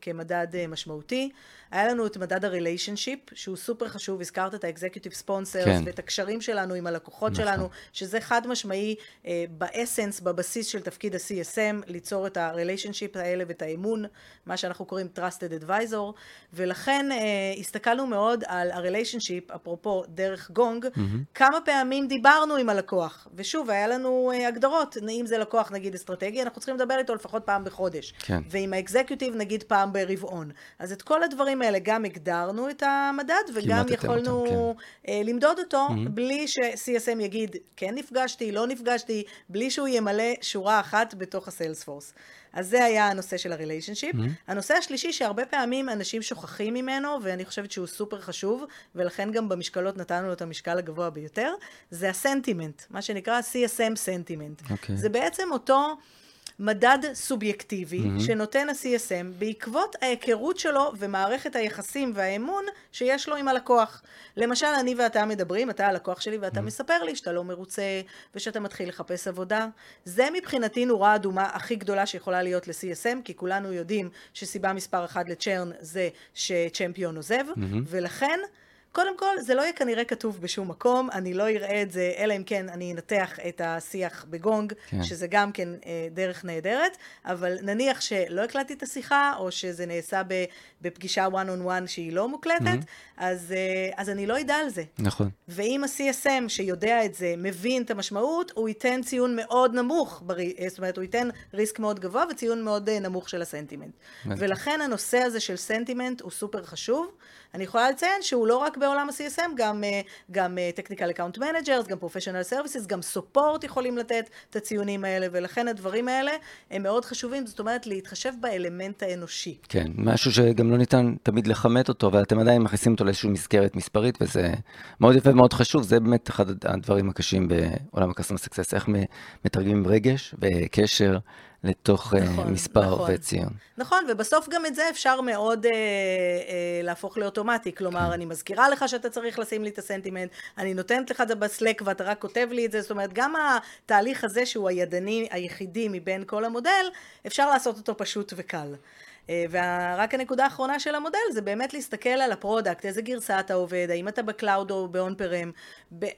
Speaker 2: כמדד אה, משמעותי. היה לנו את מדד ה relationship, שהוא סופר חשוב, הזכרת את ה executive sponsors, כן. ואת הקשרים שלנו עם הלקוחות נכון. שלנו, שזה חד משמעי אה, ב essence, בבסיס של תפקיד ה-CSM, ליצור את ה relationship האלה ואת האמון, מה שאנחנו קוראים Trusted Advisor, ולכן אה, הסתכלנו מאוד על הריליישנשיפ, אפרופו דרך גונג, mm-hmm. כמה פעמים דיברנו עם הלקוח, ושוב, היה לנו אה, הגדרות, אם זה לקוח נגיד אסטרטגי, אנחנו צריכים לדבר איתו לפחות פעם בחודש, כן. ועם האקזקיוטיב נגיד פעם ברבעון. אז את כל הדברים האלה גם הגדרנו את המדד וגם יכולנו אותם, כן. אה, למדוד אותו mm-hmm. בלי ש-CSM יגיד כן נפגשתי, לא נפגשתי, בלי שהוא ימלא שורה אחת בתוך הסיילספורס. אז זה היה הנושא של הריליישנשיפ. Mm-hmm. הנושא השלישי שהרבה פעמים אנשים שוכחים ממנו, ואני חושבת שהוא סופר חשוב, ולכן גם במשקלות נתנו לו את המשקל הגבוה ביותר, זה הסנטימנט, מה שנקרא CSM סנטימנט. Okay. זה בעצם אותו... מדד סובייקטיבי mm-hmm. שנותן ה-CSM בעקבות ההיכרות שלו ומערכת היחסים והאמון שיש לו עם הלקוח. למשל, אני ואתה מדברים, אתה הלקוח שלי ואתה mm-hmm. מספר לי שאתה לא מרוצה ושאתה מתחיל לחפש עבודה. זה מבחינתי נורה אדומה הכי גדולה שיכולה להיות ל-CSM, כי כולנו יודעים שסיבה מספר אחת לצ'רן זה שצ'מפיון עוזב, mm-hmm. ולכן קודם כל, זה לא יהיה כנראה כתוב בשום מקום, אני לא אראה את זה, אלא אם כן אני אנתח את השיח בגונג, כן. שזה גם כן אה, דרך נהדרת, אבל נניח שלא הקלטתי את השיחה, או שזה נעשה בפגישה one on one שהיא לא מוקלטת, mm-hmm. אז, אה, אז אני לא אדע על זה.
Speaker 1: נכון.
Speaker 2: ואם ה-CSM שיודע את זה, מבין את המשמעות, הוא ייתן ציון מאוד נמוך, בר... אה, זאת אומרת, הוא ייתן ריסק מאוד גבוה וציון מאוד אה, נמוך של הסנטימנט. ולכן הנושא הזה של סנטימנט הוא סופר חשוב. אני יכולה לציין שהוא לא רק בעולם ה-CSM, גם, אה, גם אה, Technical Account Managers, גם Professional Services, גם Support יכולים לתת את הציונים האלה, ולכן הדברים האלה הם מאוד חשובים, זאת אומרת להתחשב באלמנט האנושי.
Speaker 1: כן, משהו שגם לא ניתן תמיד לכמת אותו, אבל אתם עדיין מכניסים אותו לאיזושהי מסגרת מספרית, וזה מאוד יפה ומאוד חשוב, זה באמת אחד הדברים הקשים בעולם ה-Customer Success, איך מתרגמים רגש וקשר. לתוך אה, נכון, מספר נכון. וציון.
Speaker 2: נכון, ובסוף גם את זה אפשר מאוד אה, אה, להפוך לאוטומטי. כלומר, כן. אני מזכירה לך שאתה צריך לשים לי את ה sentiment, אני נותנת לך את זה ב Slack ואתה רק כותב לי את זה. זאת אומרת, גם התהליך הזה שהוא הידני היחידי מבין כל המודל, אפשר לעשות אותו פשוט וקל. אה, ורק הנקודה האחרונה של המודל זה באמת להסתכל על ה product, איזה גרסה אתה עובד, האם אתה ב cloud או ב on-prem.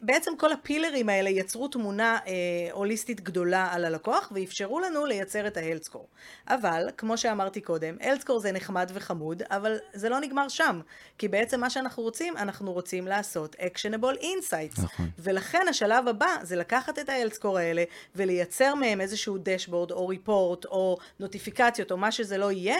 Speaker 2: בעצם כל הפילרים האלה יצרו תמונה אה, הוליסטית גדולה על הלקוח ואפשרו לנו לייצר את ההלסקור. אבל, כמו שאמרתי קודם, הלסקור זה נחמד וחמוד, אבל זה לא נגמר שם. כי בעצם מה שאנחנו רוצים, אנחנו רוצים לעשות actionable insights. נכון. ולכן השלב הבא זה לקחת את ההלסקור האלה ולייצר מהם איזשהו דשבורד או ריפורט או נוטיפיקציות או מה שזה לא יהיה,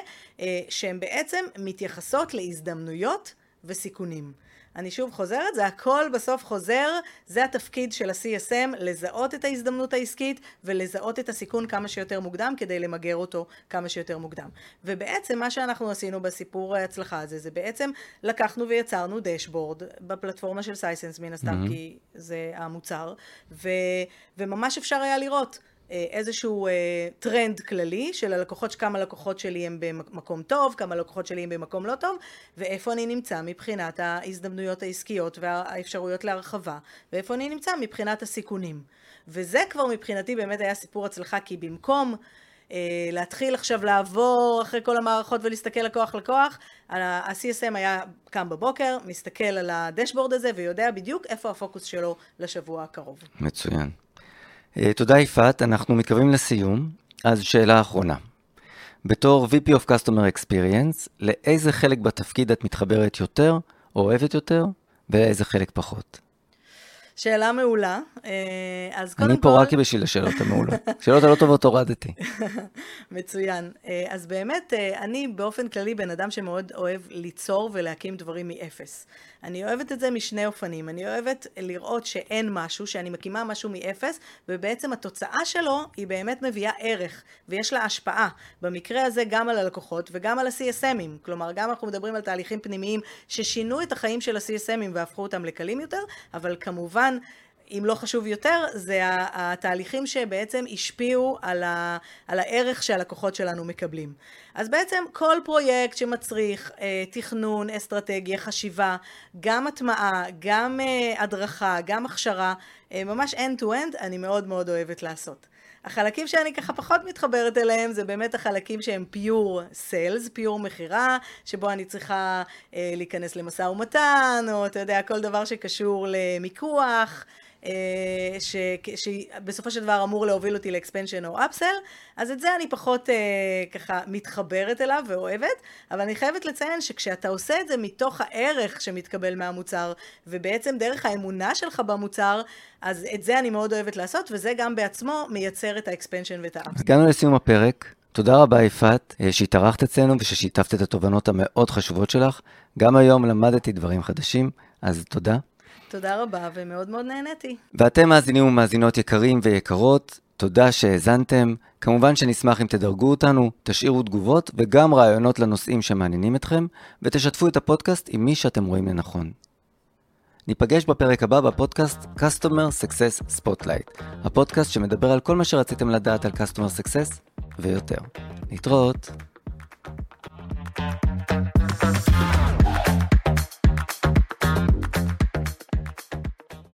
Speaker 2: שהן בעצם מתייחסות להזדמנויות וסיכונים. אני שוב חוזרת, זה הכל בסוף חוזר, זה התפקיד של ה-CSM, לזהות את ההזדמנות העסקית ולזהות את הסיכון כמה שיותר מוקדם כדי למגר אותו כמה שיותר מוקדם. ובעצם מה שאנחנו עשינו בסיפור ההצלחה הזה, זה בעצם לקחנו ויצרנו דשבורד בפלטפורמה של Sisense מן הסתם, mm-hmm. כי זה המוצר, ו, וממש אפשר היה לראות. אה, איזשהו אה, טרנד כללי של הלקוחות, כמה לקוחות שלי הם במקום טוב, כמה לקוחות שלי הם במקום לא טוב, ואיפה אני נמצא מבחינת ההזדמנויות העסקיות והאפשרויות להרחבה, ואיפה אני נמצא מבחינת הסיכונים. וזה כבר מבחינתי באמת היה סיפור הצלחה, כי במקום אה, להתחיל עכשיו לעבור אחרי כל המערכות ולהסתכל לקוח לקוח, ה-CSM היה קם בבוקר, מסתכל על הדשבורד הזה ויודע בדיוק איפה הפוקוס שלו לשבוע הקרוב.
Speaker 1: מצוין. אה, תודה יפעת, אנחנו מתקרבים לסיום, אז שאלה אחרונה. בתור VP of Customer Experience, לאיזה חלק בתפקיד את מתחברת יותר, או אוהבת יותר, ולאיזה חלק פחות?
Speaker 2: שאלה מעולה. אה, אז קודם
Speaker 1: כל... אני פה רק בשביל השאלות המעולות. שאלות הלא טובות הורדתי.
Speaker 2: מצוין. אה, אז באמת, אה, אני באופן כללי בן אדם שמאוד אוהב ליצור ולהקים דברים מאפס. אני אוהבת את זה משני אופנים. אני אוהבת לראות שאין משהו, שאני מקימה משהו מאפס, ובעצם התוצאה שלו היא באמת מביאה ערך, ויש לה השפעה. במקרה הזה גם על הלקוחות וגם על ה-CSMים. כלומר, גם אנחנו מדברים על תהליכים פנימיים ששינו את החיים של ה-CSMים והפכו אותם לקלים יותר, אבל כמובן... אם לא חשוב יותר, זה התהליכים שבעצם השפיעו על, ה, על הערך שהלקוחות שלנו מקבלים. אז בעצם כל פרויקט שמצריך אה, תכנון, אסטרטגיה, חשיבה, גם הטמעה, גם אה, הדרכה, גם הכשרה, אה, ממש end-to-end, אני מאוד מאוד אוהבת לעשות. החלקים שאני ככה פחות מתחברת אליהם זה באמת החלקים שהם פיור סיילס, פיור מכירה, שבו אני צריכה אה, להיכנס למשא ומתן, או אתה יודע, כל דבר שקשור למיקוח. אה, שבסופו של דבר אמור להוביל אותי לאקספנשן או אפסל, אז את זה אני פחות אה, ככה מתחברת אליו ואוהבת, אבל אני חייבת לציין שכשאתה עושה את זה מתוך הערך שמתקבל מהמוצר, ובעצם דרך האמונה שלך במוצר, אז את זה אני מאוד אוהבת לעשות, וזה גם בעצמו מייצר את האקספנשן ואת האפסל.
Speaker 1: הגענו לסיום הפרק. תודה רבה יפעת אה, שהתארחת אצלנו וששיתפת את התובנות המאוד חשובות שלך. גם היום למדתי דברים חדשים, אז תודה.
Speaker 2: תודה רבה, ומאוד מאוד נהניתי.
Speaker 1: ואתם מאזינים ומאזינות יקרים ויקרות, תודה שהאזנתם. כמובן שנשמח אם תדרגו אותנו, תשאירו תגובות וגם רעיונות לנושאים שמעניינים אתכם, ותשתפו את הפודקאסט עם מי שאתם רואים לנכון. ניפגש בפרק הבא בפודקאסט Customer Success Spotlight, הפודקאסט שמדבר על כל מה שרציתם לדעת על Customer Success ויותר. נתראות. thank you